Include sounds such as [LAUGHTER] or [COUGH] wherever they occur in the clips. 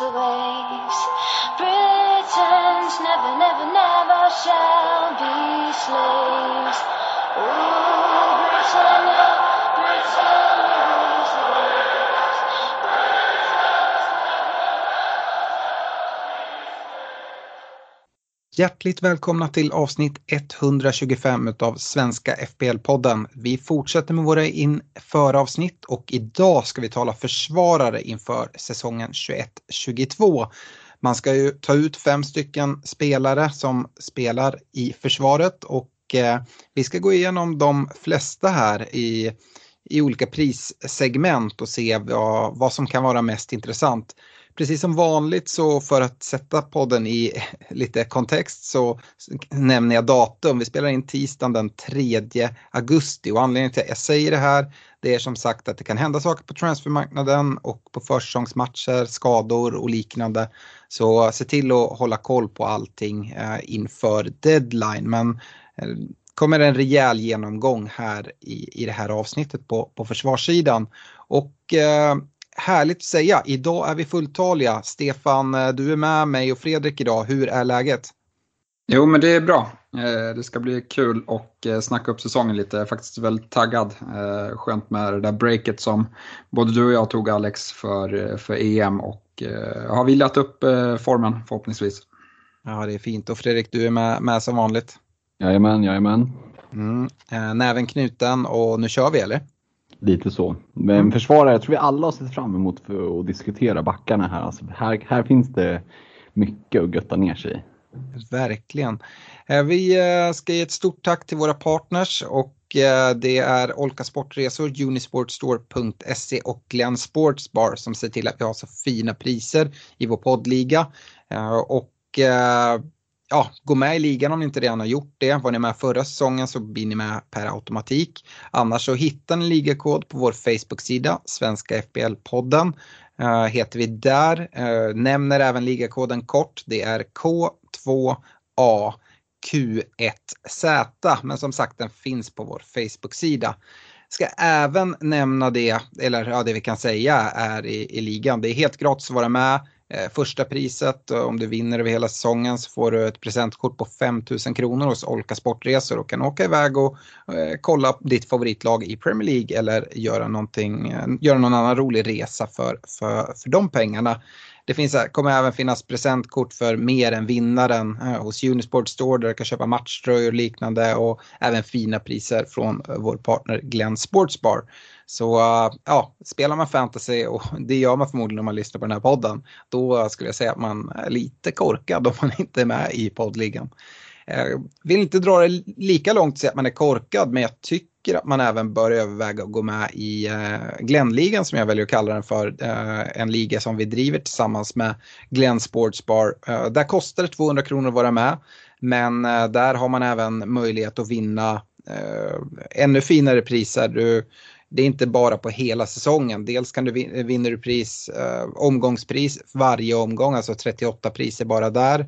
The waves. Britons never, never, never shall be slaves. Britannia, Britannia Hjärtligt välkomna till avsnitt 125 av Svenska FPL-podden. Vi fortsätter med våra införavsnitt och idag ska vi tala försvarare inför säsongen 21-22. Man ska ju ta ut fem stycken spelare som spelar i försvaret och eh, vi ska gå igenom de flesta här i, i olika prissegment och se vad, vad som kan vara mest intressant. Precis som vanligt så för att sätta podden i [LAUGHS] lite kontext så nämner jag datum. Vi spelar in tisdagen den 3 augusti och anledningen till att jag säger det här det är som sagt att det kan hända saker på transfermarknaden och på försäsongsmatcher, skador och liknande. Så se till att hålla koll på allting eh, inför deadline. Men eh, kommer en rejäl genomgång här i, i det här avsnittet på, på försvarssidan. Och eh, härligt att säga, idag är vi fulltaliga. Stefan, eh, du är med mig och Fredrik idag. Hur är läget? Jo, men det är bra. Eh, Det ska bli kul och eh, snacka upp säsongen lite. Jag är faktiskt väldigt taggad. Skönt med det där breaket som både du och jag tog Alex för, för EM och har vilat upp formen förhoppningsvis. Ja, det är fint. Och Fredrik, du är med, med som vanligt. Jajamän, jajamän. Mm. Eh, näven knuten och nu kör vi eller? Lite så. Men försvarare, jag tror vi alla har sett fram emot för att diskutera backarna här. Alltså, här. Här finns det mycket att götta ner sig i. Verkligen. Eh, Vi eh, ska ge ett stort tack till våra partners och eh, det är Olka Sportresor, Unisportstore.se och Glenn Sportsbar som ser till att vi har så fina priser i vår poddliga. Och ja, gå med i ligan om ni inte redan har gjort det. Var ni med förra säsongen så blir ni med per automatik. Annars så hittar ni ligakod på vår Facebook-sida, Svenska FBL-podden. Uh, eh, heter vi där. Uh, nämner även ligakoden kort. Det är K2A Q1Z. Men som sagt den finns på vår Facebook-sida. Ska även nämna det, eller ja, det vi kan säga är i, i ligan. Det är helt gratis att vara med. Eh, första priset, eh, om du vinner över hela säsongen så får du ett presentkort på 5000 kronor hos Olka Sportresor och kan åka iväg och eh, kolla ditt favoritlag i Premier League eller göra, göra någon annan rolig resa för, för, för de pengarna. Det finns, kommer även finnas presentkort för mer än vinnaren eh, hos Unisport Store där du kan köpa matchtröjor och liknande och även fina priser från eh, vår partner Glenn Sportsbar. Så eh, ja, spelar man fantasy och [LAUGHS] det gör man förmodligen om man lyssnar på den här podden, då skulle jag säga att man är lite korkad om man [LAUGHS] inte är med i poddligan. Jag vill inte dra det lika långt och säga att man är korkad, men jag tycker tycker att man även bör överväga att gå med i uh, Glenligan som jag väljer att kalla den för. Eh, en liga som vi driver tillsammans med Glenn Sportsbar. Uh, eh, där kostar det 200 kronor att vara med, men där har man även möjlighet att vinna ännu finare priser. Du, det är inte bara på hela säsongen. Dels kan du vin vinner du pris, omgångspris varje omgång, alltså 38 priser bara där.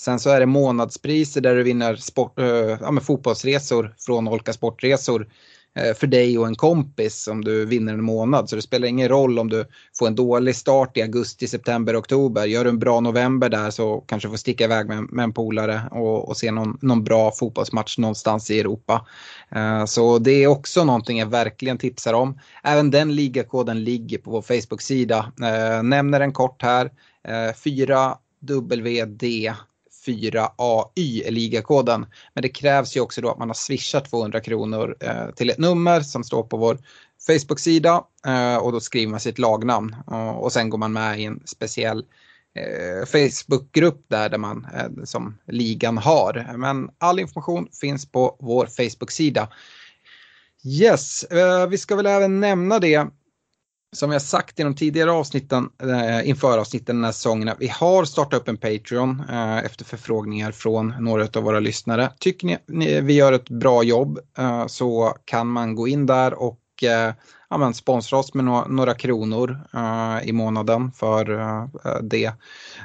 Sen så är det månadspriser där du vinner sport, eh, ja, fotbollsresor från Olka Sportresor. eh, för dig och en kompis om du vinner en månad. Så det spelar ingen roll om du får en dålig start i augusti, september, oktober. Gör du en bra november där så kanske du får sticka iväg med, med en polare och, och se någon, någon bra fotbollsmatch någonstans i Europa. Eh, så det är också någonting jag verkligen tipsar om. Även den ligakoden ligger på vår Facebook-sida. Eh, nämner den kort här. Eh, 4WD 4AY är ligakoden. Men det krävs ju också då att man har swishat 200 kronor eh, till ett nummer som står på vår Facebook-sida eh, och då skriver man sitt lagnamn och, och sen går man med i en speciell eh, Facebook-grupp där, där man, eh, som ligan har. Men all information finns på vår Facebook-sida. Yes, eh, vi ska väl även nämna det som jag sagt i de tidigare avsnitten eh, inför avsnitten den här säsongen, vi har startat upp en Patreon eh, efter förfrågningar från några av våra lyssnare. Tycker ni, ni vi gör ett bra jobb eh, så kan man gå in där och eh, ja, men sponsra oss med no några kronor uh, i månaden för uh, det,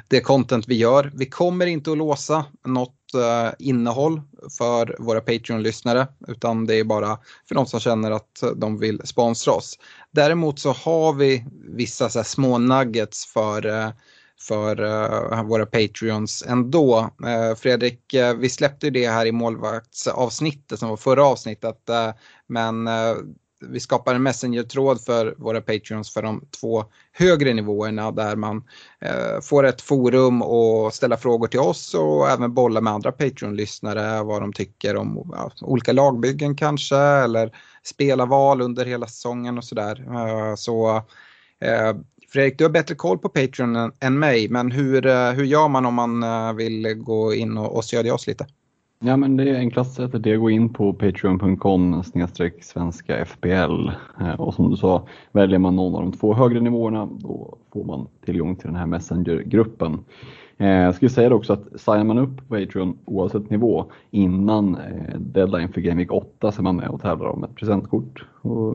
det content vi gör. Vi kommer inte att låsa något uh, innehåll för våra Patreon-lyssnare utan det är bara för de som känner att de vill sponsra oss. Däremot så har vi vissa så små nuggets för för uh, våra Patreons ändå. Uh, Fredrik, uh, vi släppte ju det här i målvaktsavsnittet som var förra avsnittet. men vi skapar en Messenger-tråd för våra Patreons för de två högre nivåerna där man eh, får ett forum och ställa frågor till oss och även bolla med andra Patreon-lyssnare vad de tycker om ja, olika lagbyggen kanske eller spelarval under hela säsongen och sådär. Eh, så eh, Fredrik, du har bättre koll på Patreon än, än mig, men hur, eh, hur gör man om man eh, vill gå in och, och stödja oss lite? Ja men det enklaste sättet är att gå in på patreon.com svenska FPL eh, och som du sa, väljer man någon av de två högre nivåerna då får man tillgång till den här Messenger-gruppen. Eh, jag skulle säga också att signar man upp på Patreon oavsett nivå innan eh, deadline för Game Week 8 så är man med och tävlar om ett presentkort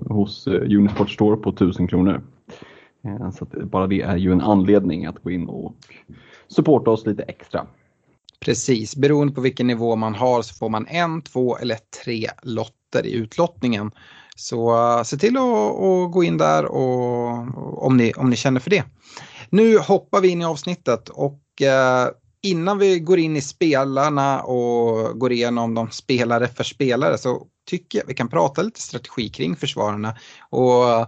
hos Unisport Store på 1000 kronor. Så bara det är ju en anledning att gå in och supporta oss lite extra. Precis, beroende på vilken nivå man har så får man en, två eller tre lotter i utlottningen. Så eh, se till att, gå in där och, om, ni, om ni känner för det. Nu hoppar vi in i avsnittet och eh, innan vi går in i spelarna och går igenom de spelare för spelare så tycker jag vi kan prata lite strategi kring försvararna. Och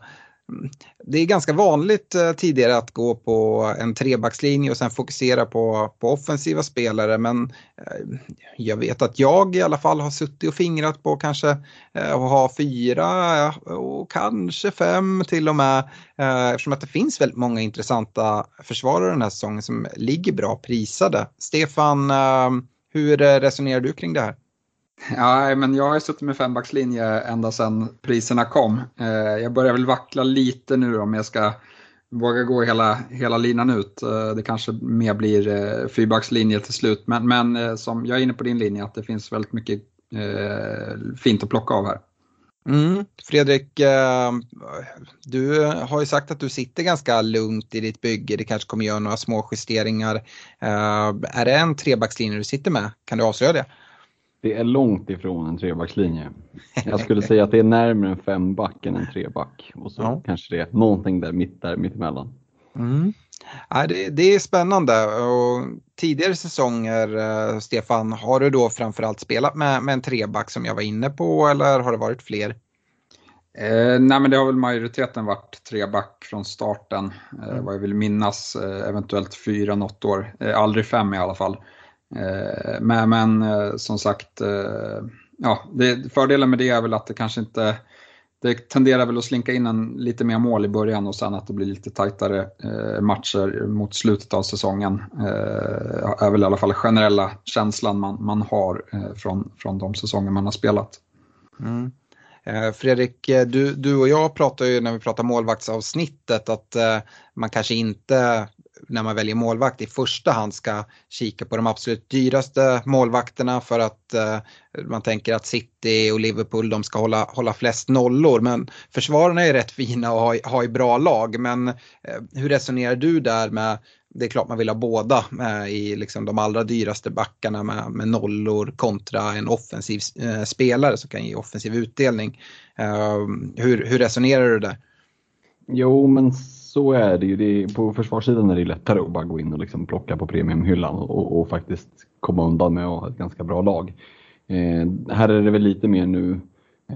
det är ganska vanligt eh, tidigare att gå på en trebackslinje och sen fokusera på, på offensiva spelare men eh, jag vet att jag i alla fall har suttit och fingrat på kanske eh, att ha fyra och kanske fem till och med eftersom att det finns väldigt många intressanta försvarare den här säsongen som ligger bra prisade. Stefan, hur resonerar du kring det här? Ja, men jag har suttit med fembackslinje ända sedan priserna kom. Eh, jag börjar väl vackla lite nu om jag ska våga gå hela, hela linan ut. Eh, det kanske mer blir eh, fyrbackslinje till slut. Men, men som jag är inne på din linje att det finns väldigt mycket fint att plocka av här. Mm. Fredrik, du har ju sagt att du sitter ganska lugnt i ditt bygge. Det kanske kommer göra några små justeringar. Är det en trebackslinje du sitter med? Kan du avslöja det? Det är långt ifrån en trebackslinje. Jag skulle säga att det är närmare en femback än en treback. Och så ja. kanske det är någonting där mitt där mittemellan. Mm. Ja, det, det, är spännande. Och tidigare säsonger, eh, Stefan, har du då framförallt spelat med, med en treback som jag var inne på eller har det varit fler? Eh, nej men det har väl majoriteten varit treback från starten. Eh, mm. Vad jag vill minnas, eh, eventuellt fyra något år. Eh, aldrig fem i alla fall. Eh, men, men eh, som sagt, eh, ja, det, fördelen med det är väl att det kanske inte det tenderar väl att slinka in en lite mer mål i början och sen att det blir lite tajtare eh, matcher mot slutet av säsongen. Eh, är väl i alla fall generella känslan man, man har eh, från, från de säsonger man har spelat. Mm. Fredrik, du, du och jag pratar ju när vi pratar målvaktsavsnittet att man kanske inte när man väljer målvakt i första hand ska kika på de absolut dyraste målvakterna för att eh, man tänker att City och Liverpool de ska hålla, hålla flest nollor. Men försvararna är rätt fina och har, har bra lag. Men eh, hur resonerar du där med det är klart man vill ha båda eh, i liksom de allra dyraste backarna med, med nollor kontra en offensiv eh, spelare som kan ge offensiv utdelning. Eh, hur, hur resonerar du där? Jo, men så är det ju. Det är, på försvarssidan är det lättare att bara gå in och liksom plocka på premiumhyllan och, och faktiskt komma undan med att ha ett ganska bra lag. Eh, här är det väl lite mer nu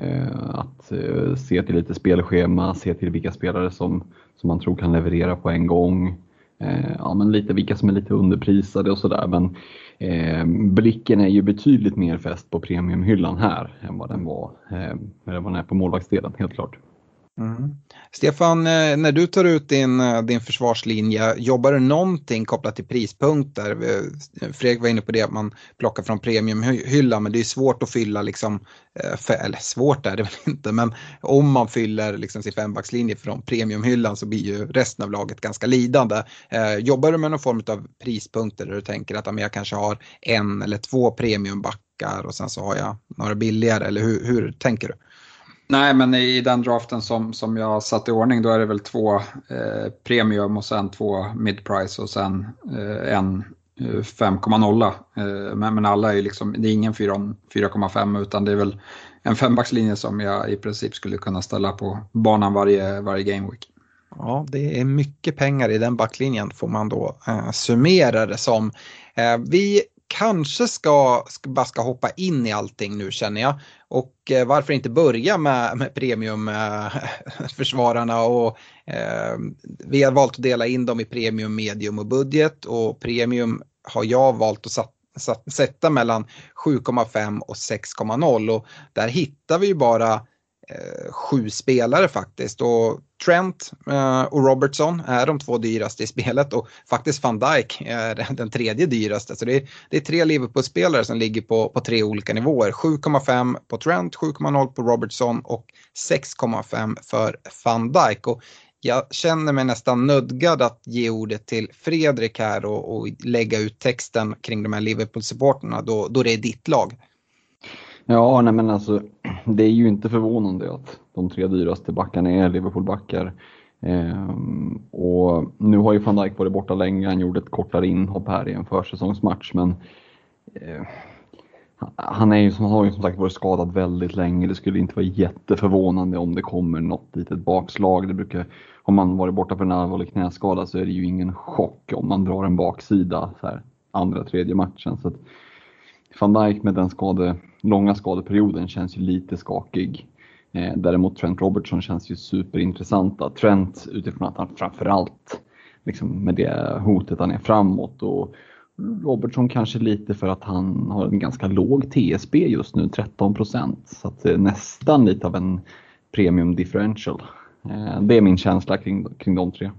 eh, att eh, se till lite spelschema, se till vilka spelare som, som man tror kan leverera på en gång. Eh, ja, men lite vilka som är lite underprisade och sådär. Men eh, blicken är ju betydligt mer fäst på premiumhyllan här än vad den var, eh, vad den är på målvaktsdelen, helt klart. Mm. Stefan, eh, när du tar ut din, eh, din försvarslinje, jobbar du någonting kopplat till prispunkter? Eh, Fredrik var inne på det att man plockar från premiumhyllan, men det är svårt att fylla, liksom, eller svårt är det väl [LAUGHS] inte, men om man fyller liksom sin fembackslinje från premiumhyllan så blir ju resten av laget ganska lidande. Jobbar du med någon form av prispunkter där du tänker att jag kanske har en eller två premiumbackar och sen så har jag några billigare, eller hur, hur tänker du? Nej, men i den draften som, som jag satt i ordning då är det väl två eh, premium och sen två midprice och sen eh, en eh, 5,0. Eh, men, men alla är liksom, det är ingen 4,5 utan det är väl en fembackslinje som jag i princip skulle kunna ställa på banan varje, varje gameweek. Ja, det är mycket pengar i den backlinjen får man då eh, summera det som. Eh, vi kanske ska, bara ska hoppa in i allting nu känner jag. Och eh, varför inte börja med, med premiumförsvararna eh, [LAUGHS] och eh, vi har valt att dela in dem i premium, medium och budget. Och premium har jag valt att satt, satt, sätta mellan 7,5 och 6,0 och där hittar vi ju bara eh, sju spelare faktiskt. Och Trent eh, och Robertson är de två dyraste i spelet och faktiskt van Dijk är [LAUGHS] den tredje dyraste. Så det är, det är tre Liverpool-spelare som ligger på, på tre olika nivåer. 7,5 på Trent, 7,0 på Robertson och 6,5 för van Dijk. Och jag känner mig nästan nödgad att ge ordet till Fredrik här och, och lägga ut texten kring de här Liverpool-supporterna då, då det är ditt lag. Ja, nej men alltså [CLEARS THROAT] det är ju inte förvånande att de tre dyraste backarna är Liverpool-backar. Ehm, och nu har ju van Dijk varit borta länge, han gjorde ett kortare inhopp här i en försäsongsmatch men eh, han, är ju, han har ju som sagt varit skadad väldigt länge. Det skulle inte vara jätteförvånande om det kommer något litet bakslag. Det brukar, har man varit borta för en allvarlig knäskada så är det ju ingen chock om man drar en baksida så här, andra, tredje matchen. Så att van Dijk med den skade, långa skadeperioden känns ju lite skakig. Eh, däremot Trent Robertson känns ju superintressanta. Trent utifrån att han framförallt liksom med det hotet han är framåt och Robertson kanske lite för att han har en ganska låg TSB just nu, 13 procent. Så att det är nästan lite av en premium differential. Eh, det är min känsla kring, kring de tre.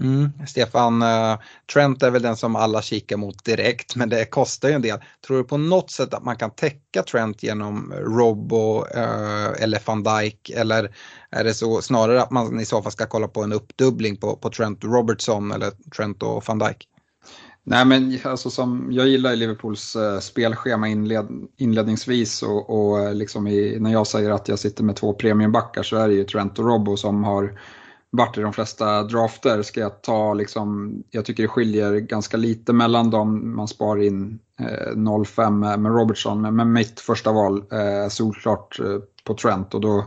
Mm, Stefan, uh, Trent är väl den som alla kikar mot direkt men det kostar ju en del. Tror du på något sätt att man kan täcka Trent genom Robbo uh, eller van Dijk eller är det så snarare att man i så fall ska kolla på en uppdubbling på, på Trent Robertson eller Trent och van Dijk? Nej men alltså som, jag gillar Liverpools uh, spelschema inled, inledningsvis och, och liksom i, när jag säger att jag sitter med två premiumbackar så är det ju Trent och Robbo som har varit i de flesta drafter ska jag ta liksom, jag tycker det skiljer ganska lite mellan dem. Man sparar in eh, 0,5 med, Robertson, men mitt första val eh, solklart eh, på Trent och då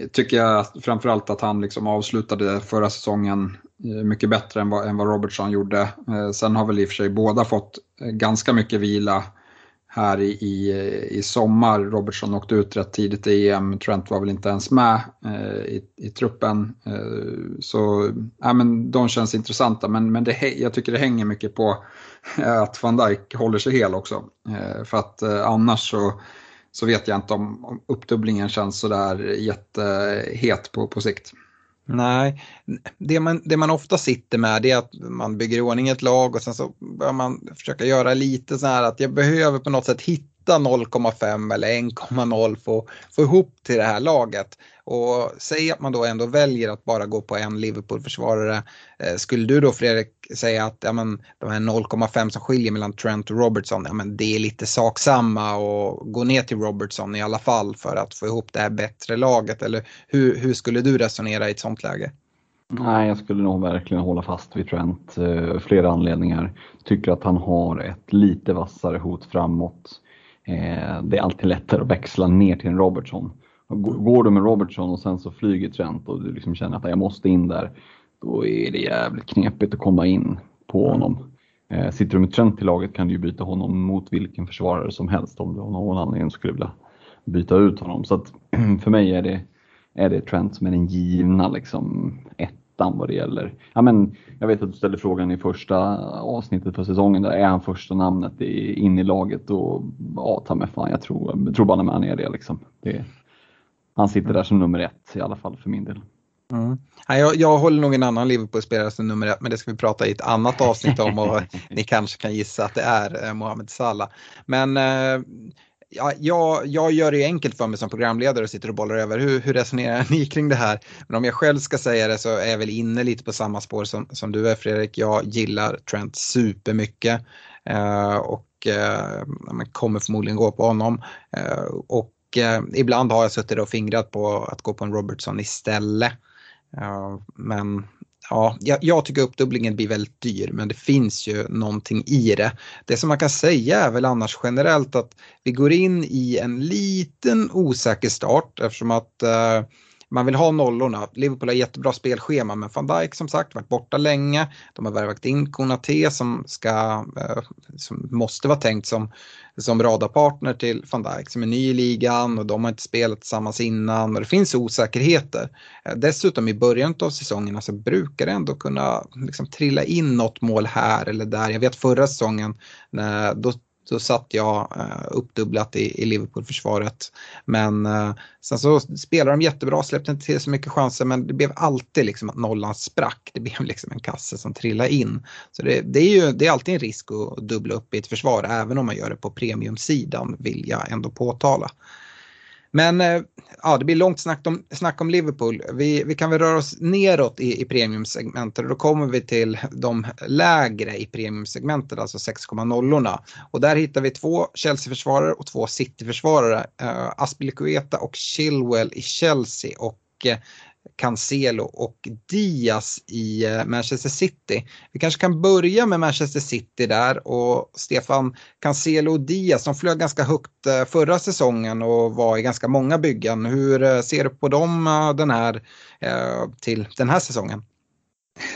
eh, tycker jag framförallt att han liksom avslutade förra säsongen eh, mycket bättre än vad, än vad Robertson gjorde. Eh, sen har väl i och för sig båda fått eh, ganska mycket vila här i, i, i sommar. Robertson åkte ut rätt tidigt i EM, Trent var väl inte ens med eh, i, i truppen. Eh, så ja, men de känns intressanta, men, men det, jag tycker det hänger mycket på eh, att van Dijk håller sig hel också. Eh, för att eh, annars så, så vet jag inte om, om uppdubblingen känns sådär jättehet på, på sikt. Nej, det man, det man ofta sitter med är att man bygger i ordning ett lag och sen så börjar man försöka göra lite så här att jag behöver på något sätt hitta 0,5 eller 1,0 för att få ihop till det här laget. Och säg att man då ändå väljer att bara gå på en Liverpool-försvarare. Eh, skulle du då Fredrik säga att ja, men, de här 0,5 som skiljer mellan Trent och Robertson, ja, men det är lite sak samma och gå ner till Robertson i alla fall för att få ihop det här bättre laget? Eller hur, hur skulle du resonera i ett sånt läge? Nej, jag skulle nog verkligen hålla fast vid Trent. Eh, flera anledningar. Tycker att han har ett lite vassare hot framåt. Eh, det är alltid lättare att växla ner till en Robertson. Går du med Robertson och sen så flyger Trent och du liksom känner att jag måste in där, då är det jävligt knepigt att komma in på mm. honom. Eh, sitter du med Trent i laget kan du ju byta honom mot vilken försvarare som helst om du av någon anledning skulle vilja byta ut honom. Så att [CLEARS THROAT] för mig är det, är det Trent som är den givna liksom, ettan vad det gäller. Ja, men, jag vet att du ställde frågan i första avsnittet för säsongen, där är han första namnet in i laget och ja, ta mig fan, jag tror, jag tror bara han är det. Liksom. det han sitter där som nummer ett i alla fall för min del. Mm. Jag, jag håller nog en annan Liverpool-spelare som nummer ett, men det ska vi prata i ett annat avsnitt om och [LAUGHS] ni kanske kan gissa att det är eh, Mohamed Salah. Men eh, ja, jag, jag gör det ju enkelt för mig som programledare och sitter och bollar över. Hur, hur resonerar ni kring det här? Men om jag själv ska säga det så är jag väl inne lite på samma spår som, som du är Fredrik. Jag gillar Trent supermycket eh, och eh, kommer förmodligen gå på honom. Eh, och eh, ibland har jag suttit och fingrat på att gå på en Robertson istället. Eh, men ja, jag, jag tycker uppdubblingen blir väldigt dyr men det finns ju någonting i det. Det som man kan säga är väl annars generellt att vi går in i en liten osäker start eftersom att eh, man vill ha nollorna. Liverpool har jättebra spelschema men van Dijk som sagt varit borta länge. De har värvat in Konate som, ska, eh, som måste vara tänkt som som radarpartner till van Dijk som är ny i ligan och de har inte spelat tillsammans innan och det finns osäkerheter. Eh, dessutom i början av säsongerna så alltså, brukar det ändå kunna liksom trilla in något mål här eller där. Jag vet förra säsongen då så satt jag eh, uppdubblat i, i Liverpool-försvaret. Men eh, sen så spelade de jättebra, släppte inte till så mycket chanser men det blev alltid liksom att nollan sprack. Det blev liksom en kasse som trillade in. Så det, det är ju det är alltid en risk att dubbla upp i ett försvar även om man gör det på premiumsidan vill jag ändå påtala. Men eh, ja, det blir långt snack om, snack om Liverpool. Vi, vi kan väl röra oss neråt i, i premiumsegmentet och då kommer vi till de lägre i premiumsegmentet, alltså 6,0orna. Och där hittar vi två Chelsea-försvarare och två City-försvarare. Uh, Aspilicueta och Chilwell i Chelsea och eh, Cancelo och Diaz i eh, Manchester City. Vi kanske kan börja med Manchester City där och Stefan Cancelo och Diaz som flög ganska högt eh, förra säsongen och var i ganska många byggen. Hur eh, ser du på dem den här, till den här säsongen?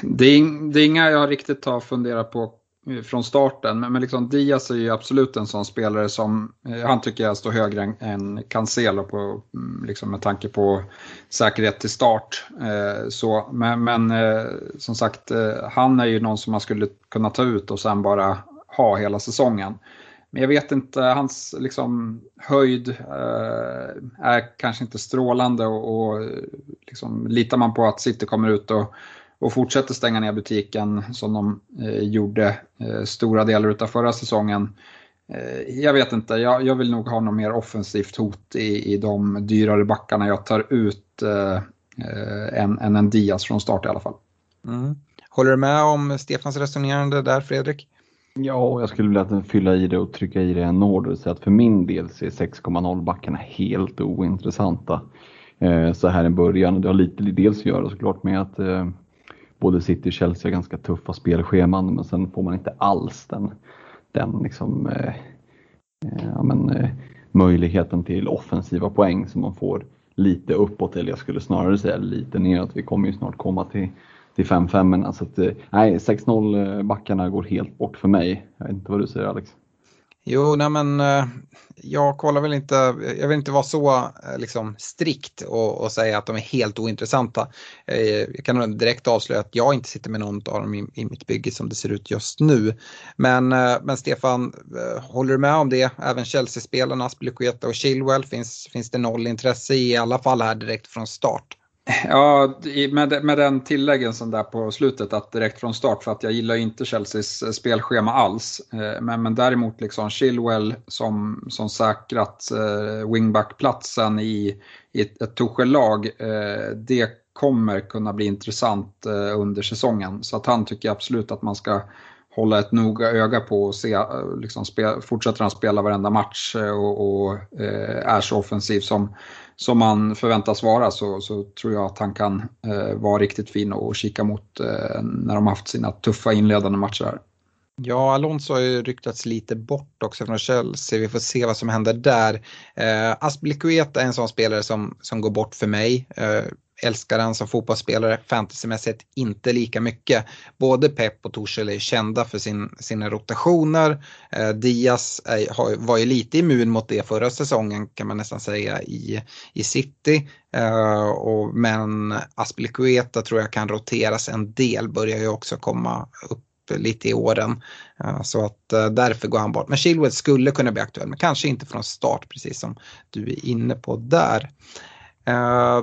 Det är, det är inga jag riktigt har funderat på Eh, från starten. Men, men liksom Diaz är ju absolut en sån spelare som, eh, han tycker jag står högre än, än Cancelo på, mm, liksom med tanke på säkerhet till start. Eh, så, men, men eh, som sagt, eh, han är ju någon som man skulle kunna ta ut och sen bara ha hela säsongen. Men jag vet inte, hans liksom, höjd eh, är kanske inte strålande och, och liksom, litar man på att City kommer ut och och fortsätter stänga ner butiken som de eh, gjorde eh, stora delar av förra säsongen. Eh, jag vet inte, jag, jag, vill nog ha något mer offensivt hot i, i de dyrare backarna jag tar ut eh, eh, än, än en Diaz från start i alla fall. Mm. Håller du med om Stefans resonerande där Fredrik? Ja, jag skulle vilja fylla i det och trycka i det en order. Så att för min del så är 6,0 backarna helt ointressanta eh, så här i början. Det har lite dels att göra såklart med att eh, både City och Chelsea har ganska tuffa spelscheman men sen får man inte alls den, den liksom, eh, eh, ja, men, eh, möjligheten till offensiva poäng som man får lite uppåt eller jag skulle snarare säga lite neråt. Vi kommer ju snart komma till till 5-5 så alltså att, eh, nej 6-0 eh, backarna går helt bort för mig. Jag vet inte vad du säger Alex? Jo, nej men eh, jag kollar väl inte, jag vill inte vara så eh, liksom, strikt och, och säga att de är helt ointressanta. Eh, jag kan direkt avslöja att jag inte sitter med någon av dem i, i mitt bygge som det ser ut just nu. Men, men Stefan, håller du med om det? Även Chelsea-spelarna, Aspilicueta och Chilwell, finns, finns det noll intresse i, i alla fall här direkt från start? Ja, med, med den tilläggen som där på slutet att direkt från start för att jag gillar inte Chelseas eh, spelschema alls. Eh, men, men däremot liksom Chilwell som, som säkrat eh, wingbackplatsen i, i ett, ett Tuchel-lag. det kommer kunna bli intressant under säsongen. Så att han tycker absolut att man ska hålla ett noga öga på och se, liksom, spe, fortsätter han spela varenda match och, och är så offensiv som, som man förväntas vara så, så tror jag att han kan eh, vara riktigt fin och kika mot eh, när de haft sina tuffa inledande matcher. Här. Ja, Alonso har ju ryktats lite bort också från Chelsea. Vi får se vad som händer där. Eh, Aspelikueta är en sån spelare som, som går bort för mig. Eh, älskar han som fotbollsspelare, fantasymässigt inte lika mycket. Både Pep och Torshäll är kända för sin, sina rotationer. Eh, Diaz är, har, var ju lite immun mot det förra säsongen kan man nästan säga i, i City. Eh, och, men Aspilicueta tror jag kan roteras en del, börjar ju också komma upp lite i åren. Eh, så att eh, därför går han bort. Men Chilwell skulle kunna bli aktuell, men kanske inte från start precis som du är inne på där. Eh,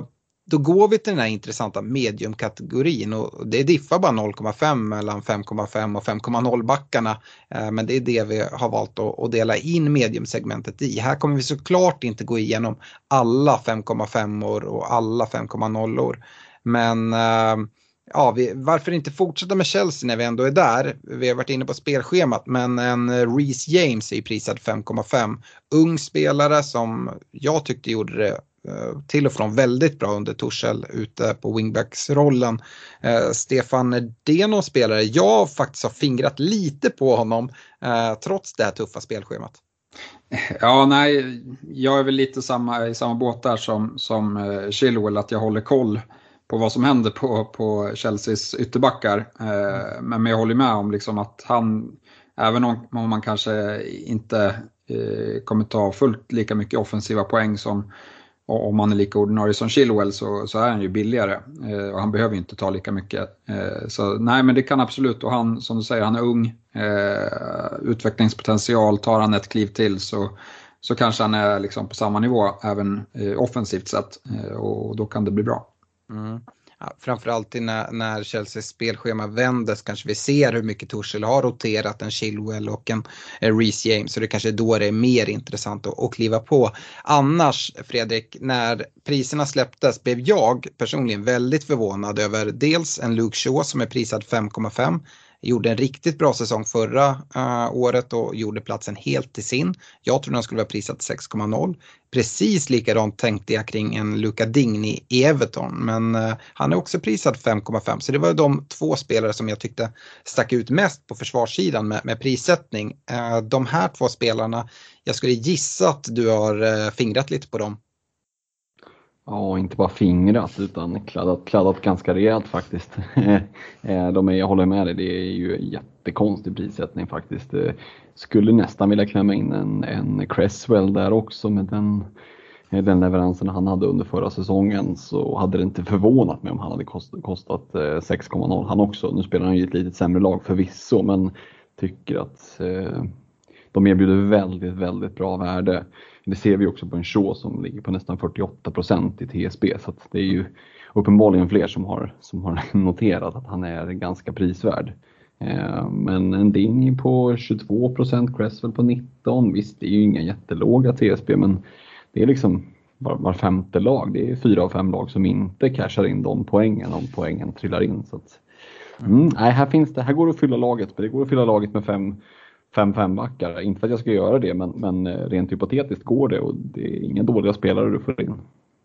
då går vi till den här intressanta mediumkategorin och det diffar bara 0,5 mellan 5,5 och 5,0 backarna. Eh, men det är det vi har valt att dela in mediumsegmentet i. Här kommer vi såklart inte gå igenom alla 5,5 år och alla 5,0 år. Men eh, ja, vi, varför inte fortsätta med Chelsea när vi ändå är där? Vi har varit inne på spelschemat, men en eh, Reece James är ju prisad 5,5. Ung spelare som jag tyckte gjorde det Eh, till och från väldigt bra under Torshäll ute på wingbacksrollen. Eh, Stefan, är det någon spelare jag faktiskt har fingrat lite på honom eh, trots det här tuffa spelschemat? Ja, nej, jag är väl lite samma, i samma båt där som, som eh, Chilwell, att jag håller koll på vad som händer på, på Chelseas ytterbackar. Eh, men jag håller med om liksom att han, även om, om man kanske inte eh, kommer ta fullt lika mycket offensiva poäng som och om han är lika ordinarie som Chilwell så, så är han ju billigare. Eh, och han behöver ju inte ta lika mycket. Eh, så nej, men det kan absolut. Och han, som du säger, han är ung, eh, utvecklingspotential, tar han ett kliv till så, så kanske han är liksom på samma nivå även eh, offensivt sett. Eh, och då kan det bli bra. Mm ja, framförallt när, när Chelseas spelschema vändes kanske vi ser hur mycket Torshäll har roterat en Chilwell och en, en Reece James. Så det kanske är då det är mer intressant att, att kliva på. Annars Fredrik, när priserna släpptes blev jag personligen väldigt förvånad över dels en Luke Shaw som är prisad 5,5 gjorde en riktigt bra säsong förra uh, året och gjorde platsen helt till sin. Jag trodde han skulle vara prisad 6,0. Precis likadant tänkte jag kring en Luca Digny i Everton men uh, han är också prisad 5,5 så det var de två spelare som jag tyckte stack ut mest på försvarssidan med, med prissättning. Uh, de här två spelarna, jag skulle gissa att du har fingrat lite på dem. Ja, inte bara fingrat utan kladdat, kladdat ganska rejält faktiskt. [LAUGHS] Eh, de är, jag håller med dig, det är ju jättekonstig prissättning faktiskt. Eh, skulle nästan vilja klämma in en, en Cresswell där också med den, eh, den leveransen han hade under förra säsongen så hade det inte förvånat mig om han hade kostat, kostat 6,0 han också. Nu spelar han ju ett lite sämre lag förvisso men tycker att de erbjuder väldigt, väldigt bra värde. Det ser vi också på en show som ligger på nästan 48 procent i TSB så det är ju uppenbarligen fler som har, som har [LAUGHS] noterat att han är ganska prisvärd. Eh, men en Ding på 22 procent, Cresswell på 19. Visst, det är ju inga jättelåga TSB men det är liksom var, var femte lag. Det är fyra av fem lag som inte cashar in de poängen om poängen trillar in. Så att, mm, nej, här, finns det, här går det att fylla laget, men det går att fylla laget med fem 5-5 backar. Inte för att jag ska göra det, men, men eh, rent hypotetiskt går det och det är inga dåliga spelare du får in.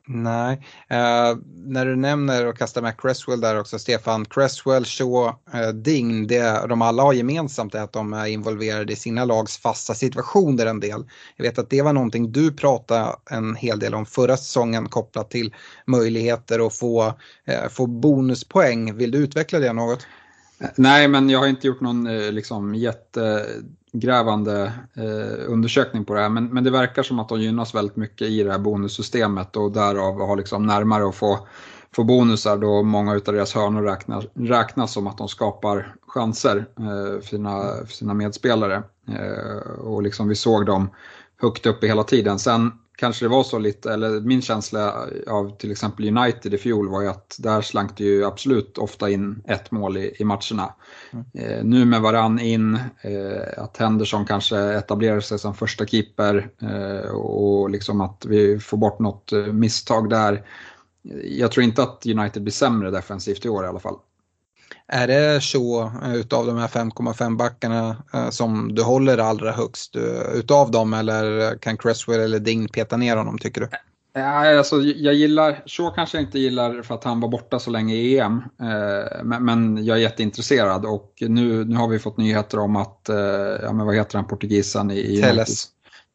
Nej, uh, när du nämner och kastar med Cresswell där också, Stefan, Cresswell, Shaw, uh, Ding, det de alla har gemensamt är att de är involverade i sina lags fasta situationer en del. Jag vet att det var någonting du pratade en hel del om förra säsongen kopplat till möjligheter att få, uh, få bonuspoäng. Vill du utveckla det något? Nej, men jag har inte gjort någon eh, liksom, jättegrävande eh, undersökning på det här. Men, men det verkar som att de gynnas väldigt mycket i det här bonussystemet och därav har liksom närmare att få, få bonusar då många av deras hörnor räknas, räknas som att de skapar chanser eh, för, sina, för sina medspelare. Eh, och liksom vi såg dem högt uppe hela tiden. Sen kanske det var så lite, eller min känsla av till exempel United i fjol var ju att där slank det ju absolut ofta in ett mål i, i matcherna. Mm. Eh, nu med varann in, eh, att Henderson kanske etablerar sig som första keeper eh, och liksom att vi får bort något misstag där. Jag tror inte att United blir sämre defensivt i år i alla fall. Är det så utav de här 5,5 backarna som du håller allra högst utav dem eller kan Cresswell eller Ding peta ner honom tycker du? Ja, alltså, jag gillar, så kanske jag inte gillar för att han var borta så länge i EM. Eh, men, men, jag är jätteintresserad och nu, nu har vi fått nyheter om att, eh, ja men vad heter han, portugisen i Telles.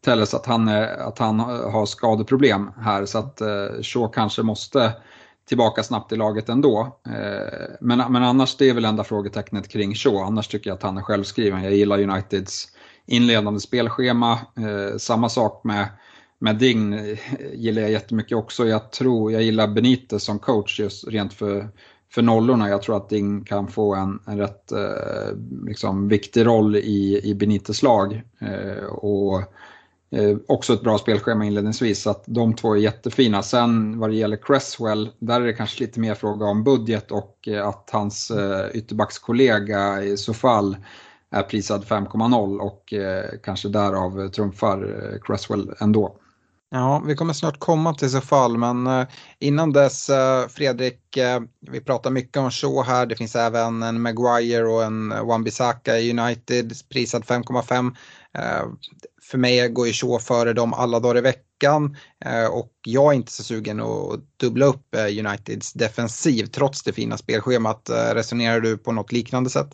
Telles, att han, att han har skadeproblem här så att eh, Shaw kanske måste tillbaka snabbt i laget ändå. Eh, men, men annars det är väl enda frågetecknet kring Shaw, annars tycker jag att han är självskriven. Jag gillar Uniteds inledande spelschema, eh, samma sak med med Dign eh, gillar jag jättemycket också. Jag tror, jag gillar Benitez som coach just rent för, för nollorna. Jag tror att Dign kan få en, en rätt eh, liksom, viktig roll i, i Benites lag. Eh, och eh, också ett bra spelschema inledningsvis, så att de två är jättefina. Sen vad det gäller Cresswell, där är det kanske lite mer fråga om budget och eh, att hans eh, ytterbackskollega i så fall är prisad 5,0 och eh, kanske därav trumfar eh, Cresswell ändå. Ja, vi kommer snart komma till så fall, men eh, innan dess eh, Fredrik, eh, vi pratar mycket om Shaw här. Det finns även en Maguire och en eh, Wan-Bissaka i United, prisad 5,5. För mig går ju så före dem alla dagar i veckan eh, och jag är inte så sugen att dubbla upp eh, Uniteds defensiv trots det fina spelschemat. Eh, resonerar du på något liknande sätt?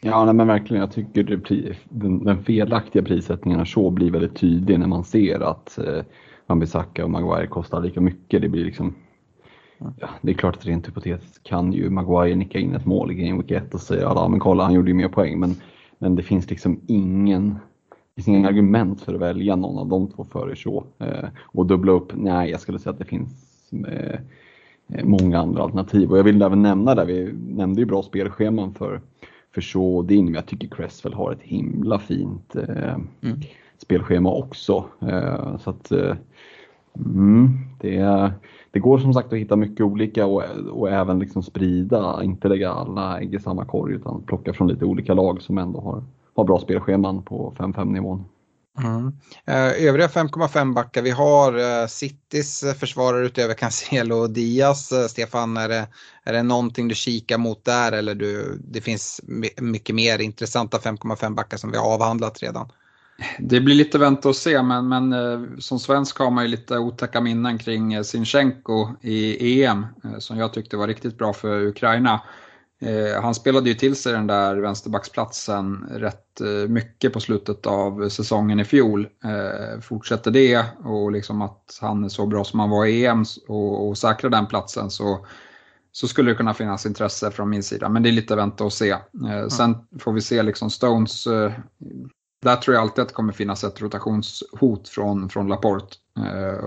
Ja, nej, men verkligen. Jag tycker det, den, den felaktiga prissättningen av Shaw blir väldigt tydlig när man ser att eh, Wan-Bissaka och Maguire kostar lika mycket. Det blir liksom Ja, det är klart att rent hypotetiskt kan ju Maguire nicka in ett mål i Game Week 1 och säga ja men kolla han gjorde ju mer poäng men, men det finns liksom ingen det finns ingen argument för att välja någon av de två före Shaw. Eh, och dubbla upp, nej jag skulle säga att det finns eh, många andra alternativ. Och jag vill även nämna där, vi nämnde ju bra spelscheman för för Shaw och Ding, men jag tycker Cresswell har ett himla fint eh, mm. spelschema också. Eh, så att, eh, mm, det, det går som sagt att hitta mycket olika och, och även liksom sprida, inte lägga alla ägg i samma korg utan plocka från lite olika lag som ändå har, har bra spelscheman på 5-5 nivån. Mm. Eh, övriga 5,5 backar, vi har uh, Citys försvarare utöver Cancelo och Diaz. Uh, Stefan, är det, är det någonting du kikar mot där eller du, det finns mycket mer intressanta 5,5 backar som vi har avhandlat redan? Det blir lite vänta och se, men, men som svensk har man ju lite otäcka minnen kring Sinchenko i EM som jag tyckte var riktigt bra för Ukraina. Eh, han spelade ju till sig den där vänsterbacksplatsen rätt eh, mycket på slutet av säsongen i fjol. Eh, fortsätter det och liksom att han är så bra som han var i EM och, och säkrar den platsen så, så skulle det kunna finnas intresse från min sida. Men det är lite vänta och se. Sen får vi se liksom Stones. Där tror jag alltid att det kommer finnas ett rotationshot från, från Laporte.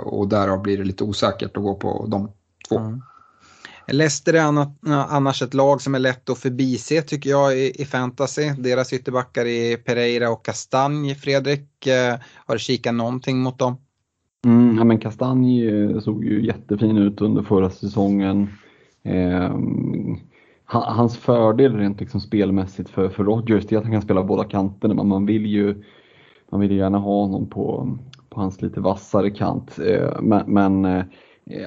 Och därav blir det lite osäkert att gå på de två. Mm. Leicester är annars ett lag som är lätt att förbise tycker jag i, fantasy. Deras ytterbackar är Pereira och Kastanj. Fredrik, eh, har du kikat någonting mot dem? Mm, ja, men Kastanj eh, såg ju jättefin ut under förra säsongen. Eh, hans fördel rent liksom spelmässigt för, för Rodgers är att han kan spela båda kanterna men man vill ju man vill gärna ha honom på, på hans lite vassare kant. Eh, men, men Eh,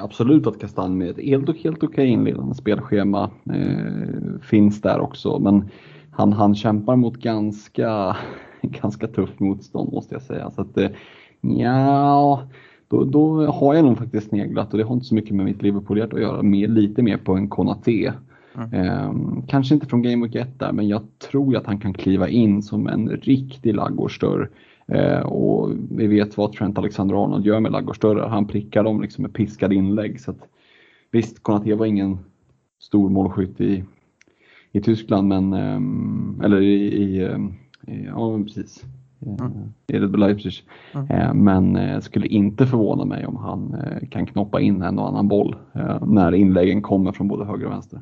absolut att Kastanj med ett helt, helt okej inledande spelschema eh, finns där också men han, han kämpar mot ganska, [LAUGHS] ganska tufft motstånd måste jag säga. Så att, eh, ja, då, då har jag nog faktiskt sneglat och det har inte så mycket med mitt liverpool att göra, mer, lite mer på en Konaté. Mm. Eh, kanske inte från Game Week 1 där, men jag tror att han kan kliva in som en riktig laggårdsdörr Eh, och vi vet vad Trent Alexander-Arnold gör med Laggårdsdörrar. Han prickar dem liksom med piskade inlägg. Så att, visst, Konaté var ingen stor målskytt i, i Tyskland, men, eh, eller i, i, i ja precis. Mm. I Red Bull Leipzig. Mm. Eh, men eh, skulle inte förvåna mig om han eh, kan knoppa in en och annan boll när inläggen kommer från både höger och vänster.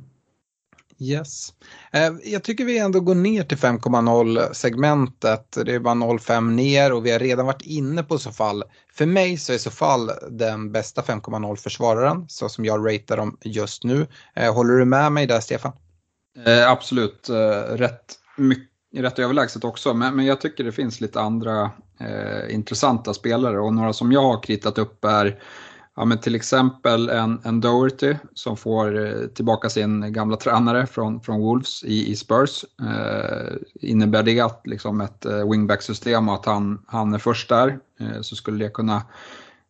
Yes. Eh, jag tycker vi ändå går ner till 5,0 segmentet. Det är bara 0,5 ner och vi har redan varit inne på så fall. För mig så är så fall den bästa 5,0 försvararen så som jag ratear dem just nu. Eh, håller du med mig där Stefan? Eh, absolut, eh, rätt, mycket, rätt överlägset också. Men, men jag tycker det finns lite andra eh, intressanta spelare och några som jag har kritat upp är Ja, men till exempel en, en Doherty som får eh, tillbaka sin gamla tränare från, från Wolves i, i Spurs. Eh, innebär det att liksom ett eh, wingback-system och att han, han är först där eh, så skulle det kunna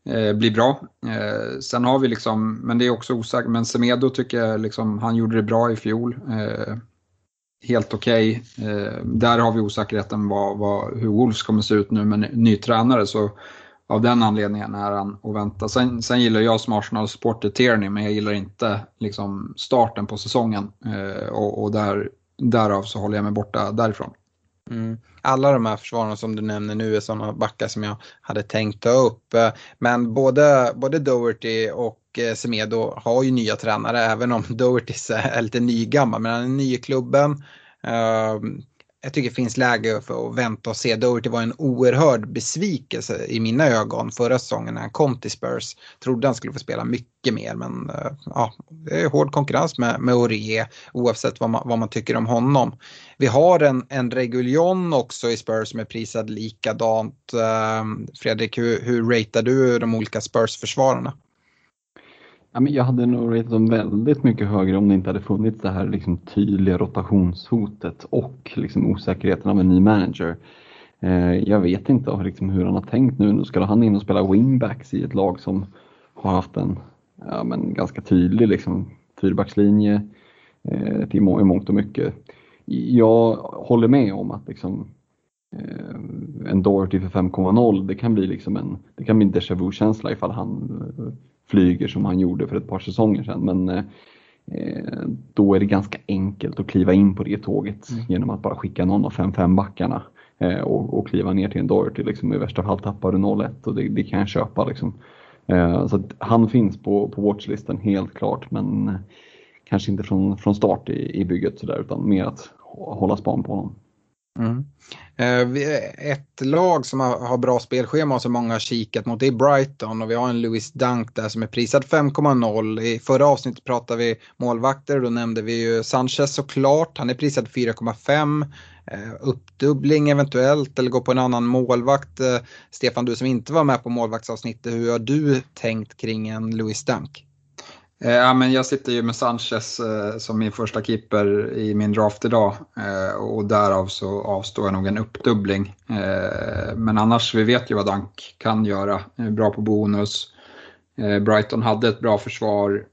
eh, bli bra. Eh, sen har vi liksom, men det är också osäkert, men Semedo tycker jag liksom, han gjorde det bra i fjol. Eh, helt okej. Okay. där har vi osäkerheten vad, vad, hur Wolves kommer se ut nu med ny tränare. Så av den anledningen är han att vänta. Sen, sen gillar jag som Arsenal-supporter Tierney, men jag gillar inte liksom, starten på säsongen. Eh, och, och där, därav så håller jag mig borta därifrån. Mm. Alla de här försvararna som du nämner nu är sådana backar som jag hade tänkt ta upp. Men både, både Doherty och eh, Semedo har ju nya tränare, även om [LAUGHS] Doherty är lite nygammal, men han är ny i klubben. Ehm, jag tycker det finns läge för att vänta och se. Doherty var en oerhörd besvikelse i mina ögon förra säsongen när han kom till Spurs. Trodde han skulle få spela mycket mer men eh, ja, det är hård konkurrens med, med Aurier oavsett vad man, vad man tycker om honom. Vi har en, en Reguljon också i Spurs som är prisad likadant. Eh, Fredrik, hur, hur ratear du de olika Spurs-försvararna? Ja, men jag hade nog ratat dem väldigt mycket högre om det inte hade funnits det här liksom tydliga rotationshotet och liksom osäkerheten av en ny manager. Eh, jag vet inte liksom hur han har tänkt nu. Nu ska han in och spela wingbacks i ett lag som har haft en ja, men ganska tydlig liksom, fyrbackslinje eh, till må i mångt och mycket. Jag håller med om att liksom, eh, en Doherty för 5,0 det kan bli liksom en, det kan bli en déjà vu-känsla ifall han eh, flyger som han gjorde för ett par säsonger sedan. Men eh, då är det ganska enkelt att kliva in på det tåget mm. genom att bara skicka någon av 5-5 backarna eh, och, och, kliva ner till en Doherty. Liksom, I värsta fall tappar du 0-1 och det, det, kan jag köpa. Liksom. Eh, så han finns på, på watchlisten helt klart men eh, kanske inte från, från start i, i bygget så där, utan mer att hålla span på honom. Mm. Eh, ett lag som har bra spelschema och som många har kikat mot det är Brighton och vi har en Louis Dunk där som är prisad 5,0. I förra avsnittet pratade vi målvakter och då nämnde vi ju Sanchez såklart. Han är prisad 4,5. Eh, uppdubbling eventuellt eller gå på en annan målvakt. Eh, Stefan, du som inte var med på målvaktsavsnittet, hur har du tänkt kring en Louis Dunk? Eh, ja, men jag sitter ju med Sanchez eh, som min första keeper i min draft idag eh, och därav så avstår jag nog en uppdubbling. Men annars, vi vet ju vad Dank kan göra. bra på bonus. Brighton hade ett bra försvar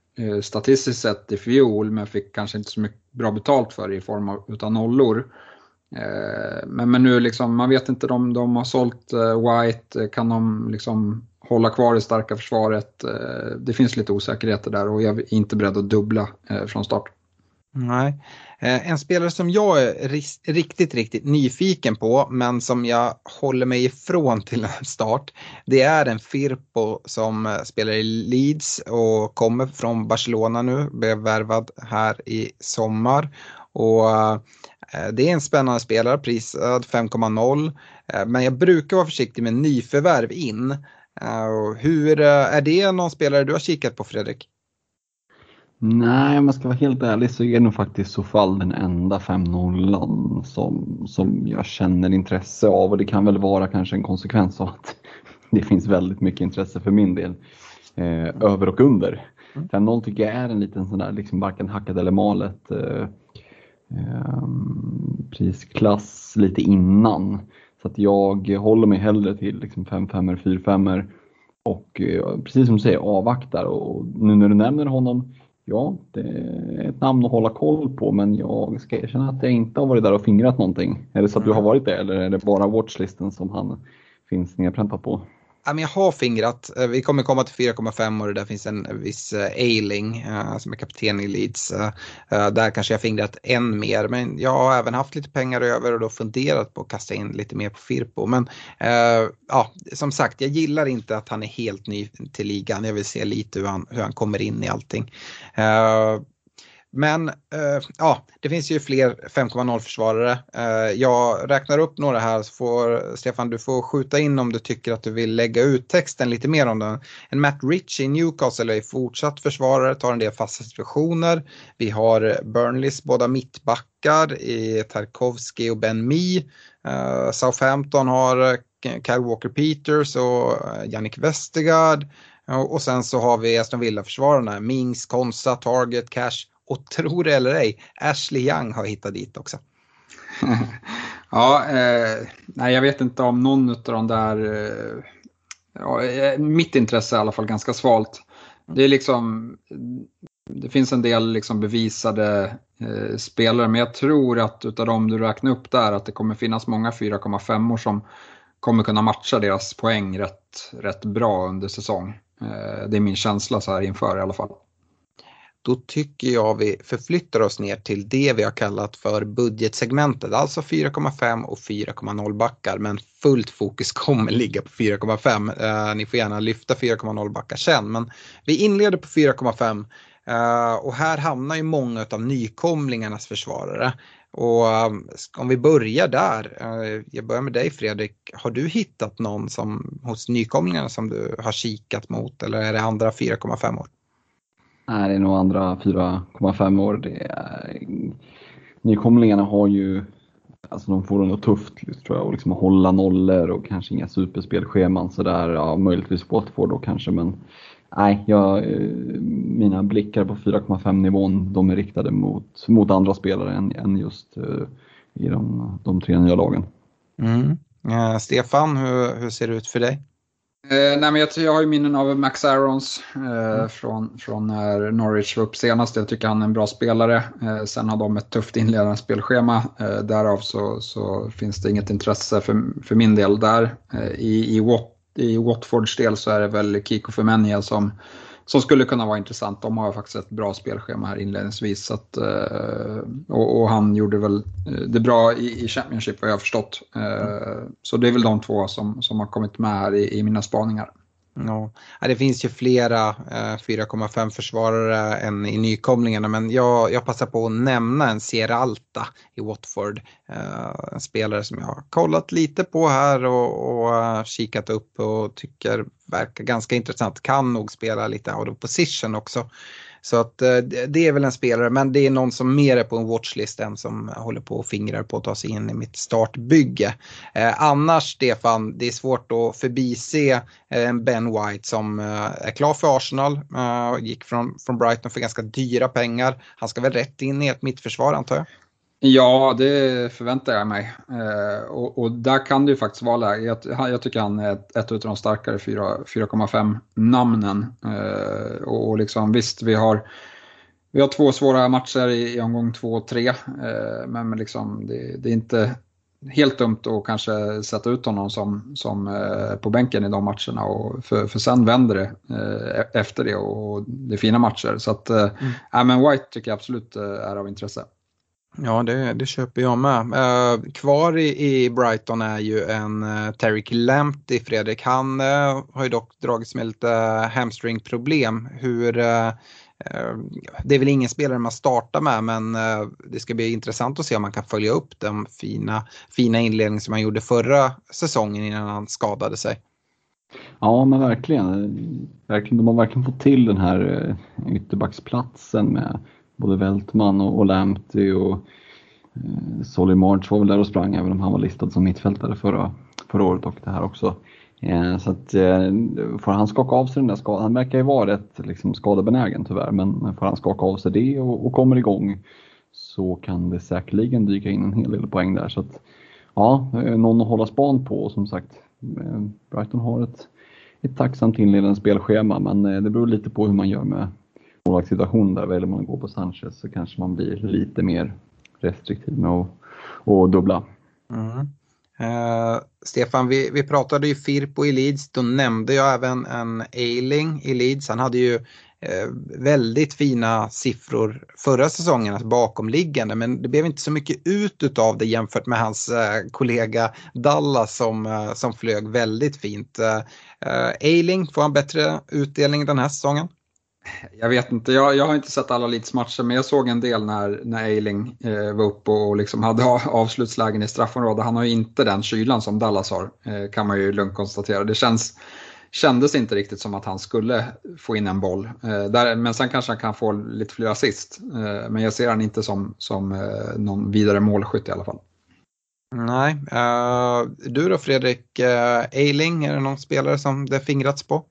statistiskt sett i fjol men fick kanske inte så mycket bra betalt för det i form av utan nollor. Men, men nu liksom, man vet inte, de, de har sålt White, kan de liksom hålla kvar det starka försvaret. Eh, det finns lite osäkerheter där och jag är inte beredd att dubbla eh, från start. Nej. Eh, en spelare som jag är riktigt, riktigt nyfiken på men som jag håller mig ifrån till start. Det är en Firpo som spelar i Leeds och kommer från Barcelona nu, blev värvad här i sommar. Och det är en spännande spelare, prisad 5,0. Men jag brukar vara försiktig med nyförvärv in. Uh, hur, uh, är det någon spelare du har kikat på Fredrik? Nej, om jag ska vara helt ärlig så är det nog faktiskt så fall den enda 5-0 som, som jag känner intresse av och det kan väl vara kanske en konsekvens av att [LAUGHS] det finns väldigt mycket intresse för min del eh, över och under. Mm. 5-0 tycker jag är en liten sån där liksom varken hackat eller malet eh, eh, prisklass lite innan. Så att jag håller mig hellre till liksom 5-5 eller 4-5 och eh, precis som du säger avvaktar och nu när du nämner honom, ja det är ett namn att hålla koll på men jag ska erkänna att jag inte har varit där och fingrat någonting. Är det så att du har varit det eller är det bara watchlisten som han finns nedpräntat på? Jag har fingrat. Eh, vi kommer komma till 4,5 och det där finns en viss eh, Ailing eh, som är kapten i Leeds. Där kanske jag fingrat än mer men jag har även haft lite pengar över och då funderat på att kasta in lite mer på Firpo. Men ja, som sagt, jag gillar inte att han är helt ny till ligan. Jag vill se lite hur han, hur han kommer in i allting. Men eh, ja, det finns ju fler 5,0 försvarare. Eh, jag räknar upp några här så får Stefan du får skjuta in om du tycker att du vill lägga ut texten lite mer om den. En Matt Rich i Newcastle är fortsatt försvarare, tar en del fasta situationer. Vi har Burnleys båda mittbackar i Tarkovsky och Ben Mee. Eh, Southampton har eh, Kyle Walker Peters och eh, Jannik Westergaard. Och sen så har vi Aston Villa-försvararna, Mings, Konsa, Target, Cash och tro det eller ej, Ashley Young har hittat dit också. [LAUGHS] ja, eh, nej jag vet inte om någon av de där, eh, ja, eh, mitt intresse är i alla fall ganska svalt. Det är liksom, det finns en del liksom bevisade eh, spelare, men jag tror att utav de du räknar upp där att det kommer finnas många 4,5 år som kommer kunna matcha deras poäng rätt, rätt bra under säsong. Eh, det är min känsla så här inför i alla fall. Då tycker jag vi förflyttar oss ner till det vi har kallat för budgetsegmentet, alltså 4,5 och 4,0 backar. Men fullt fokus kommer ligga på 4,5. Eh, ni får gärna lyfta 4,0 backar sen, men vi inleder på 4,5 Uh, eh, och här hamnar ju många av nykomlingarnas försvarare. Och um, om vi börjar där, uh, jag börjar med dig Fredrik, har du hittat någon som, hos nykomlingarna som du har kikat mot eller är det andra 4,5 år? Nej, det är nog andra 4,5 år. Det är... Nykomlingarna har ju, alltså de får det nog tufft tror jag, att liksom hålla nollor och kanske inga superspelscheman sådär, ja möjligtvis Watford då kanske men nej, jag, eh, mina blickar på 4,5 nivån de är riktade mot, mot andra spelare än, än just uh, i de, de tre nya lagen. Mm. Eh, Stefan, hur, hur ser det ut för dig? Eh, nej, men jag, jag har ju minnen av Max Arons eh, mm. från, från när Norwich var upp senast. Jag tycker han är en bra spelare. Eh, sen har de ett tufft inledande spelschema. Därav så, så finns det inget intresse för, för min del där. I, i Wat i Watfords del så är det väl Kiko Femenia som, som skulle kunna vara intressant. De har faktiskt ett bra spelschema här inledningsvis. Så att, eh, och, och, han gjorde väl eh, det bra i, i Championship vad jag har förstått. Eh, så det är väl de två som, som har kommit med här i, i mina spaningar. Ja, det finns ju flera eh, 4,5 försvarare än i nykomlingarna men jag, jag passar på att nämna en Sierra i Watford. Eh, en spelare som jag har kollat lite på här och, och eh, kikat upp och tycker verkar ganska intressant. Kan nog spela lite out of position också. Så att eh, det är väl en spelare, men det är någon som mer är på en watchlist än som håller på och fingrar på att ta sig in i mitt startbygge. Eh, annars, Stefan, det är svårt att förbise eh, Ben White som eh, är klar för Arsenal. gick från, från Brighton för ganska dyra pengar. Han ska väl rätt in i ett mittförsvar antar jag? Ja, det förväntar jag mig. Eh, och, och, där kan det ju faktiskt vara läge. Jag, jag tycker han är ett, ett av de starkare 4,5 namnen. Eh, och, och, liksom, visst, vi har, vi har två svåra matcher i, i omgång två och tre. Eh, men, men liksom, det, det, är inte helt dumt att kanske sätta ut honom som, som eh, på bänken i de matcherna. Och för, för sen vänder det eh, efter det och det är fina matcher. Så att, eh, mm. men White tycker jag absolut är av intresse. Ja, det, det köper jag med. Uh, kvar i, i, Brighton är ju en eh, uh, Tariq Lamptey, Fredrik. Han uh, eh, har ju dock dragits med lite hamstringproblem. Hur, det är väl ingen spelare man startar med men det ska bli intressant att se om man kan följa upp den fina, fina inledning som han gjorde förra säsongen innan han skadade sig. Ja men verkligen. verkligen de har verkligen fått till den här ytterbacksplatsen med både Weltman och, och Lamptey och eh, Solly March var väl där och sprang även om han var listad som mittfältare förra, förra året och det här också. Eh, så att eh, får han skaka av sig den där skadan, han verkar ju vara rätt liksom, skadebenägen tyvärr, men får han skaka av sig det och, och kommer igång så kan det säkerligen dyka in en hel del poäng där. Så att, ja, eh, någon att hålla span på och som sagt, eh, Brighton har ett, ett tacksamt inledande spelschema men eh, det beror lite på hur man gör med målvaktssituation där väljer man att gå på Sanchez så kanske man blir lite mer restriktiv med att, att dubbla. Mm. Eh, Stefan, vi, vi pratade ju Firpo i Leeds, då nämnde jag även en Eiling i Leeds. Han hade ju eh, väldigt fina siffror förra säsongen, alltså bakomliggande, men det blev inte så mycket ut av det jämfört med hans eh, kollega Dallas som, eh, som flög väldigt fint. Eh, eh, Eiling, får han bättre utdelning den här säsongen? Jag vet inte, jag, jag har inte sett alla Leeds matcher men jag såg en del när, när Eiling eh, var uppe och liksom hade avslutslägen i straffområdet. Han har ju inte den kylan som Dallas har, eh, kan man ju lugnt konstatera. Det känns, kändes inte riktigt som att han skulle få in en boll. Eh, där, men sen kanske han kan få lite fler assist. Eh, men jag ser han inte som, som eh, någon vidare målskytt i alla fall. Nej, uh, du då Fredrik, eh, uh, Eiling, är det någon spelare som det fingrats på?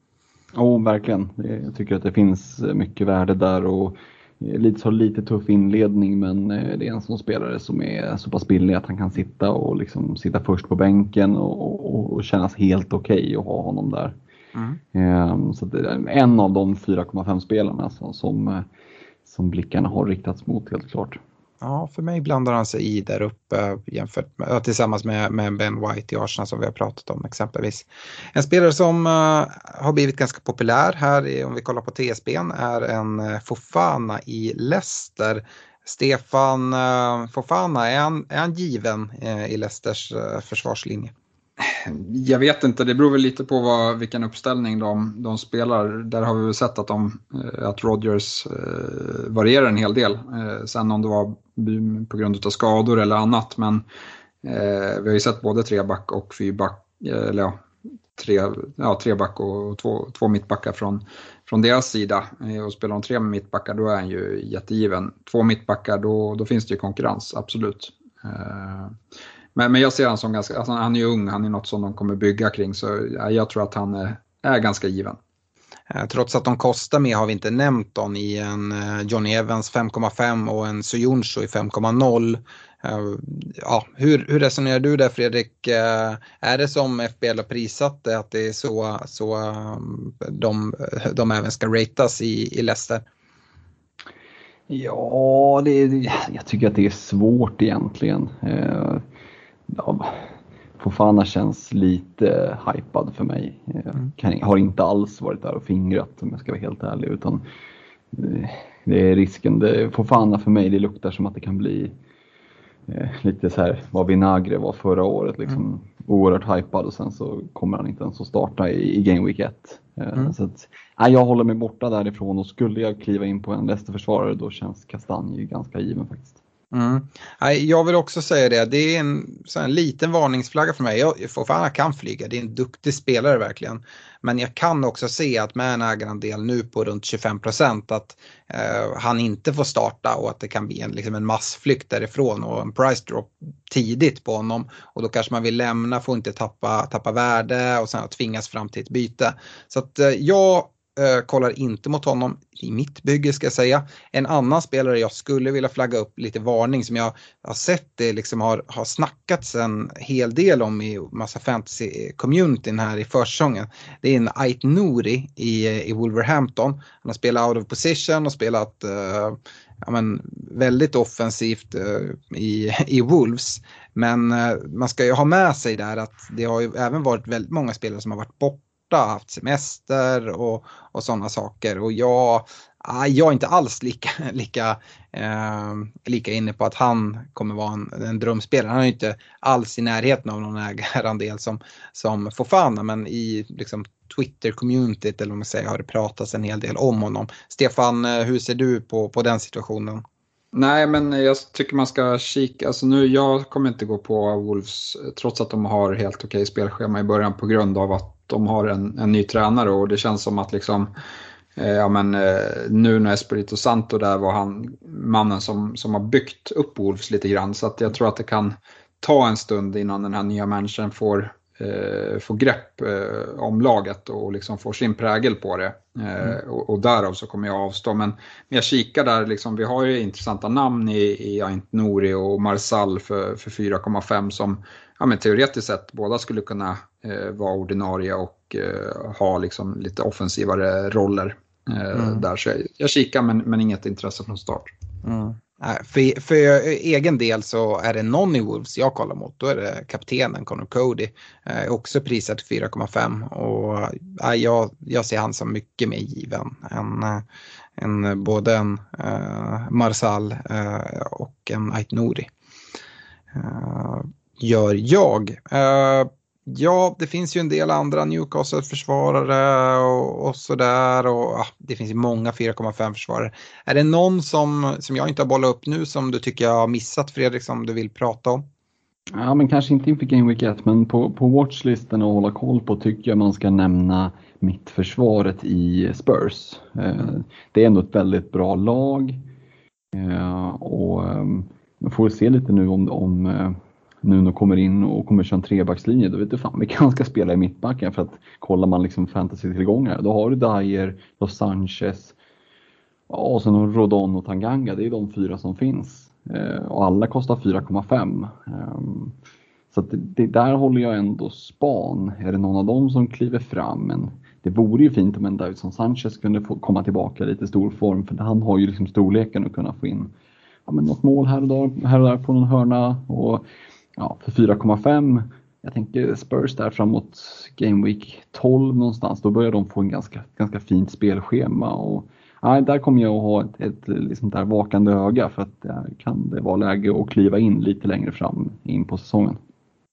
Oh, verkligen. Jag tycker att det finns mycket värde där och lite, så lite tuff inledning men eh, det är en sån spelare som är så pass billig att han kan sitta och liksom sitta först på bänken och, och, och kännas helt okej okay att ha honom där. Mm. Ehm, så det är en av de 4,5 spelarna som, som, som blickarna har riktats mot helt klart. Ja, för mig blandar han sig i där uppe jämfört med, tillsammans med, med Ben White i Arsenal som vi har pratat om exempelvis. En spelare som uh, har blivit ganska populär här, i, om vi kollar på TSBn, är en uh, Fofana i Leicester. Stefan uh, Fofana, är han, är han given i Leicesters försvarslinje? Jag vet inte, det beror väl lite på vad, vilken uppställning de, de spelar. Där har vi väl sett att, de, eh, att Rodgers eh, varierar en hel del. Eh, sen om det var på grund av skador eller annat. Men eh, vi har ju sett både treback och fyrback, eh, eller ja, tre, ja, treback och två, två mittbackar från, från deras sida. Eh, och spelar de tre mittbackar då är han ju jättegiven. Två mittbackar då, då finns det ju konkurrens, absolut. Eh, men, men jag ser honom som ganska, alltså han är ju ung, han är något som de kommer bygga kring så jag tror att han är, är ganska given. Eh, trots att de kostar mer har vi inte nämnt dem i en eh, Johnny Evans 5,5 och en Sojonsho i 5,0. Eh, ja, hur, hur resonerar du där Fredrik? Är det som FBL har prisat det, att det är så, så de, de även ska ratas i, i Leicester? Ja, det, jag tycker att det är svårt egentligen ja, Fofana känns lite hypad för mig. Mm. Kan, har inte alls varit där och fingrat om jag ska vara helt ärlig. Utan eh, det är risken. Det, Fofana för mig, det luktar som att det kan bli eh, lite så här vad Vinagre var förra året. Liksom, mm. Oerhört hypad och sen så kommer han inte ens att starta i, i Game Week 1. Eh, mm. Så att, nej, jag håller mig borta därifrån och skulle jag kliva in på en Leicester-försvarare då känns Kastanj ganska given faktiskt. Mm. Jag vill också säga det, det är en, en liten varningsflagga för mig. Jag, Fofana kan flyga, det är en duktig spelare verkligen. Men jag kan också se att med en ägarandel nu på runt 25 procent att eh, han inte får starta och att det kan bli en, liksom en massflykt därifrån och en price drop tidigt på honom. Och då kanske man vill lämna, får inte tappa, tappa värde och sen tvingas fram till ett byte. Så att eh, jag Eh, kollar inte mot honom i mitt bygge ska jag säga. En annan spelare jag skulle vilja flagga upp lite varning som jag har sett det liksom har, har snackats en hel del om i massa fantasy-communityn här i försäsongen. Det är en Ait Nouri i, i Wolverhampton. Han har spelat out of position och spelat uh, ja, men, väldigt offensivt uh, i, i Wolves. Men uh, man ska ju ha med sig där att det har ju även varit väldigt många spelare som har varit borta borta, haft semester och, och sådana saker. Och jag, ah, jag är inte alls lika, [LAUGHS] lika, eh, lika inne på att han kommer vara en, en drömspelare. Han är inte alls i närheten av någon ägarandel som, som Fofana men i liksom, Twitter-communityt eller vad man säger har det pratats en hel del om honom. Stefan, eh, hur ser du på, på den situationen? Nej, men jag tycker man ska kika. Alltså nu, jag kommer inte gå på Wolves eh, trots att de har helt okej spelschema i början på grund av att de har en, en ny tränare och det känns som att liksom eh, Ja, men, eh, nu när Espirito Santo där var han mannen som, som har byggt upp Wolves lite grann. Så att jag tror att det kan ta en stund innan den här nya människan får, eh, får grepp eh, om laget och liksom får sin prägel på det. Eh, mm. och, och, därav så kommer jag avstå. Men, jag kikar där, liksom, vi har ju intressanta namn i, i Aint Nouri och Marsal för, för 4,5 som ja, men teoretiskt sett båda skulle kunna eh, vara ordinarie och eh, ha liksom lite offensivare roller eh, mm. där. Så jag, jag kikar men, men inget intresse från start. Mm. För, för egen del så är det någon i Wolves jag kollar mot. Då är det kaptenen Connor Cody. Eh, också prisad 4,5 och eh, jag, jag ser han som mycket mer given än, eh, än både en eh, Marsal eh, och en Ait Nouri. Eh, gör jag. Eh, Ja, det finns ju en del andra Newcastle-försvarare och, och sådär. Och, uh, det finns ju många 4,5 försvarare. Är det någon som, som jag inte har bollat upp nu som du tycker jag har missat Fredrik som du vill prata om? Ja, men kanske inte inför Game Week 1, men på, på watchlisten att hålla koll på tycker jag man ska nämna mittförsvaret i Spurs. Mm. Det är ändå ett väldigt bra lag. Eh, och man får se lite nu om, om Nuno kommer in och kommer köra en trebackslinje, då vet du fan vilka han ska spela i mittbacken för att kollar man liksom fantasy-tillgångar, då har du Dyer, då Sanchez, och sen Rodon och Tanganga, det är de fyra som finns. Eh, och alla kostar 4,5. Ehm, så det, det, där håller jag ändå span. Är det någon av dem som kliver fram? Men det vore ju fint om en Davidson Sanchez kunde få komma tillbaka lite i stor form för han har ju liksom storleken att kunna få in ja, men något mål här och, där, här och där på någon hörna. Och, ja, för 4,5 jag tänker Spurs där framåt Game Week 12 någonstans, då börjar de få en ganska, ganska fint spelschema. Och, ja, där kommer jag att ha ett, ett liksom där vakande öga för att där kan det vara läge att kliva in lite längre fram in på säsongen.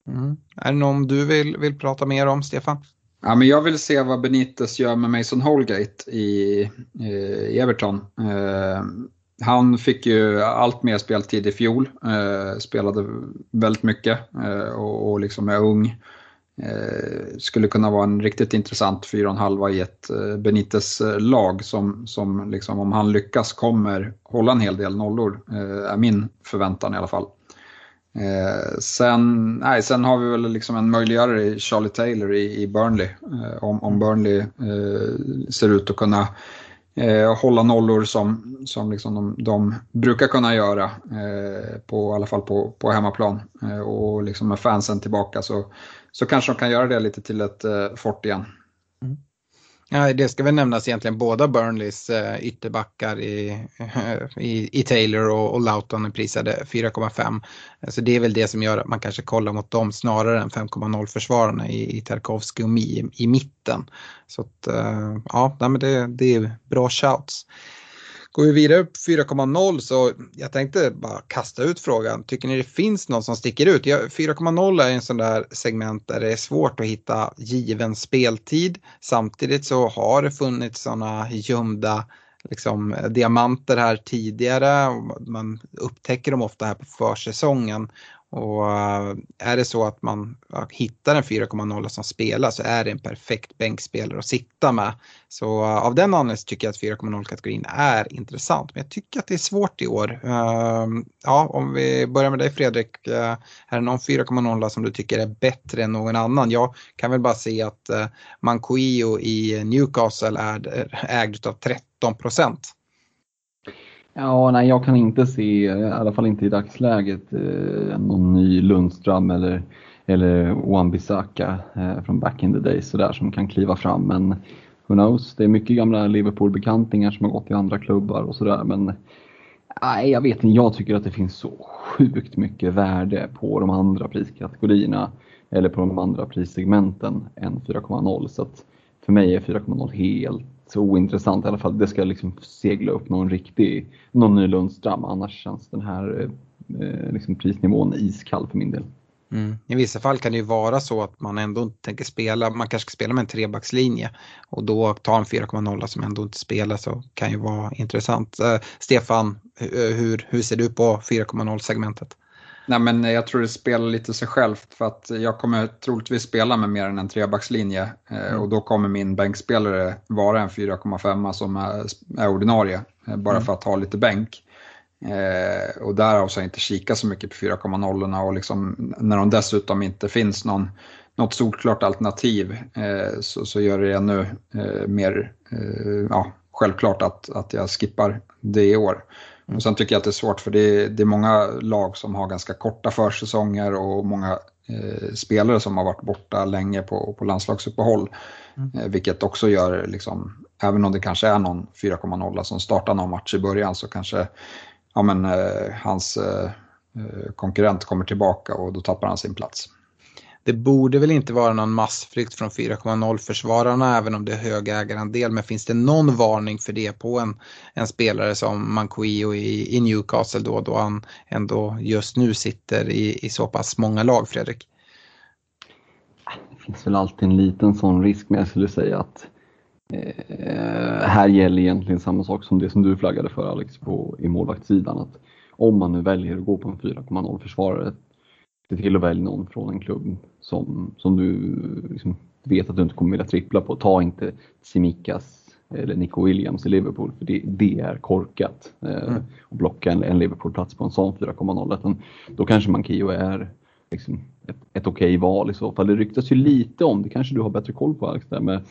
Mm. Är det någon du vill, vill prata mer om, Stefan? Ja, men jag vill se vad Benitez gör med Mason Holgate i, i Everton. Eh, han fick ju allt mer speltid i fjol, eh, spelade väldigt mycket eh, och, och liksom är ung. Eh, skulle kunna vara en riktigt intressant 4,5 i ett eh, Benitez-lag som, som liksom, om han lyckas kommer hålla en hel del nollor, eh, är min förväntan i alla fall. Eh, sen, nej, sen har vi väl liksom en möjliggörare i Charlie Taylor i, i Burnley. Eh, om, om Burnley eh, ser ut att kunna eh, hålla nollor som, som liksom de, de brukar kunna göra, eh, på, i alla fall på, på hemmaplan. Eh, och liksom med fansen tillbaka så, så kanske de kan göra det lite till ett eh, fort igen. Ja, det ska väl nämnas egentligen båda Burnleys eh, ytterbackar i, [LAUGHS] i, i Taylor och, och Lauton är prisade 4,5. Så alltså, det är väl det som gör att man kanske kollar mot dem snarare än 5,0 försvararna i, i Tarkovsky och Mi i, i mitten. Så att, eh, ja, men det, det är bra shouts. Går vi vidare upp 4,0 så jag tänkte bara kasta ut frågan. Tycker ni det finns någon som sticker ut? 4,0 är en sån där segment där det är svårt att hitta given speltid. Samtidigt så har det funnits sådana gömda liksom, diamanter här tidigare. Man upptäcker dem ofta här på försäsongen. Och eh, är det så att man hittar en 4,0 som spelar så är det en perfekt bänkspelare att sitta med. Så eh, av den anledningen tycker jag att 4,0-kategorin är intressant. Men jag tycker att det är svårt i år. Ehm, ja, om vi börjar med dig Fredrik. Eh, är det någon 4,0 som du tycker är bättre än någon annan? Jag kan väl bara säga att Mancoio i Newcastle är ägd av 13 procent. Ja, nej, jag kan inte se, eh, i alla fall inte i dagsläget, eh, någon ny Lundström eller, eller Wan-Bissaka eh, från back in the days sådär som kan kliva fram. Men who knows, det är mycket gamla Liverpool-bekantingar som har gått i andra klubbar och sådär. Men nej, jag vet inte, jag tycker att det finns så sjukt mycket värde på de andra priskategorierna eller på de andra prissegmenten än 4,0. Så att för mig är 4,0 helt så ointressant i alla fall. Det ska liksom segla upp någon riktig, någon ny Lundström. Annars känns den här eh, liksom prisnivån iskall för min del. Mm. I vissa fall kan det ju vara så att man ändå inte tänker spela, man kanske ska spela med en trebackslinje och då ta en 4,0 som ändå inte spelar så kan ju vara intressant. Eh, Stefan, eh, hur, hur ser du på 4,0 segmentet? Nej, men jag tror det spelar lite sig självt för att jag kommer troligtvis spela med mer än en trebackslinje eh, mm. och då kommer min bänkspelare vara en 4,5 som är, är ordinarie eh, bara mm. för att ha lite bänk. Eh, och därav så har jag inte kikat så mycket på 4,0 och liksom, när de dessutom inte finns någon, något solklart alternativ eh, så, så gör det ännu eh, mer eh, ja, självklart att, att jag skippar det i år. Mm. Och sen tycker jag att det är svårt för det är, det är många lag som har ganska korta försäsonger och många eh, spelare som har varit borta länge på, på landslagsuppehåll. Mm. Eh, vilket också gör, liksom, även om det kanske är någon 4,0 som startar någon match i början så kanske ja, men, eh, hans eh, eh, konkurrent kommer tillbaka och då tappar han sin plats. Det borde väl inte vara någon massflykt från 4,0 försvararna även om det är hög ägarandel. Men finns det någon varning för det på en, en spelare som Manquillo i, i Newcastle då, då han ändå just nu sitter i, i så pass många lag, Fredrik? Det finns väl alltid en liten sån risk, men jag skulle säga att eh, här gäller egentligen samma sak som det som du flaggade för Alex på, i målvaktssidan. Att om man nu väljer att gå på en 4,0 försvarare, se till att välja någon från en klubb som, som du liksom vet att du inte kommer vilja trippla på. Ta inte Simikas eller Nico Williams i Liverpool för det, det är korkat. Eh, mm. Att blocka en, en Liverpool-plats på en sån 4,0. Då kanske Mankio är liksom, ett, ett okej okay val i så fall. Det ryktas ju lite om, det kanske du har bättre koll på Alex, där med,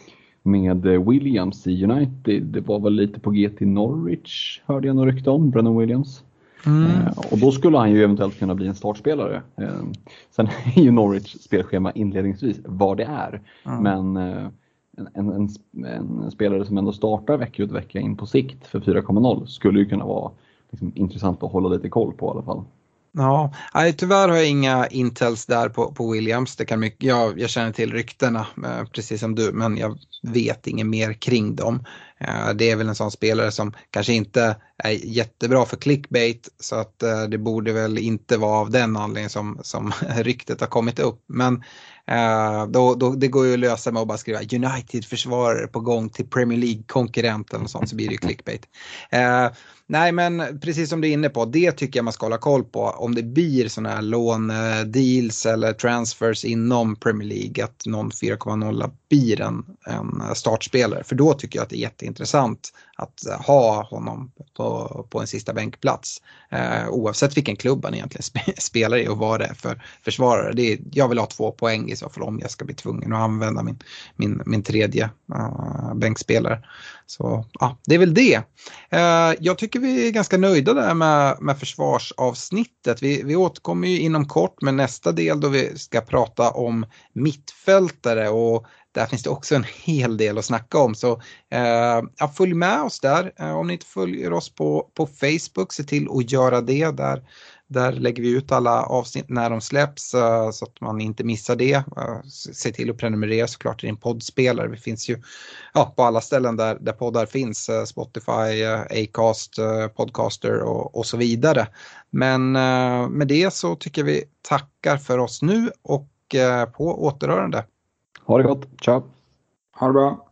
med Williams i United. Det var väl lite på G till Norwich hörde jag något rykte om, Brennan Williams. Mm. Eh, och då skulle han ju eventuellt kunna bli en startspelare. Eh, sen är ju Norwich spelschema inledningsvis vad det är. Mm. Men eh, en, en, en, spelare som ändå startar vecka ut vecka in på sikt för 4,0 skulle ju kunna vara liksom, intressant att hålla lite koll på i alla fall. Ja, nej, tyvärr har jag inga intels där på, på Williams. Det kan mycket, jag, jag känner till ryktena eh, precis som du men jag vet inget mer kring dem. Eh, det är väl en sån spelare som kanske inte är jättebra för clickbait så att eh, det borde väl inte vara av den anledningen som, som [LAUGHS] ryktet har kommit upp. Men eh, då, då, det går ju att lösa med att bara skriva United-försvarare på gång till Premier League-konkurrenten och sånt så blir det ju clickbait. Eh, Nej men precis som du är inne på, det tycker jag man ska hålla koll på. Om det blir sådana här lånedeals eh, eller transfers inom Premier League, att någon 4,0 blir en, en eh, startspelare. För då tycker jag att det är jätteintressant att eh, ha honom på, på en sista bänkplats. Eh, oavsett vilken klubb han egentligen [LAUGHS] sp spelar i och vad det är för försvarare. Det är, jag vill ha två poäng i så fall om jag ska bli tvungen att använda min, min, min tredje eh, bänkspelare. Så ja, det är väl det. Eh, jag tycker vi är ganska nöjda där med, med försvarsavsnittet. Vi, vi återkommer ju inom kort med nästa del då vi ska prata om mittfältare och där finns det också en hel del att snacka om. Så eh, ja, följ med oss där. Eh, om ni inte följer oss på, på Facebook, se till att göra det. Där där lägger vi ut alla avsnitt när de släpps eh, så att man inte missar det. Eh, se till att prenumerera såklart i din poddspelare. Vi finns ju ja, på alla ställen där, där poddar finns. Eh, Spotify, Acast, Podcaster och, och så vidare. Men med det så tycker vi tackar för oss nu och på återhörande. Ha det gott. Ciao. Ha det bra.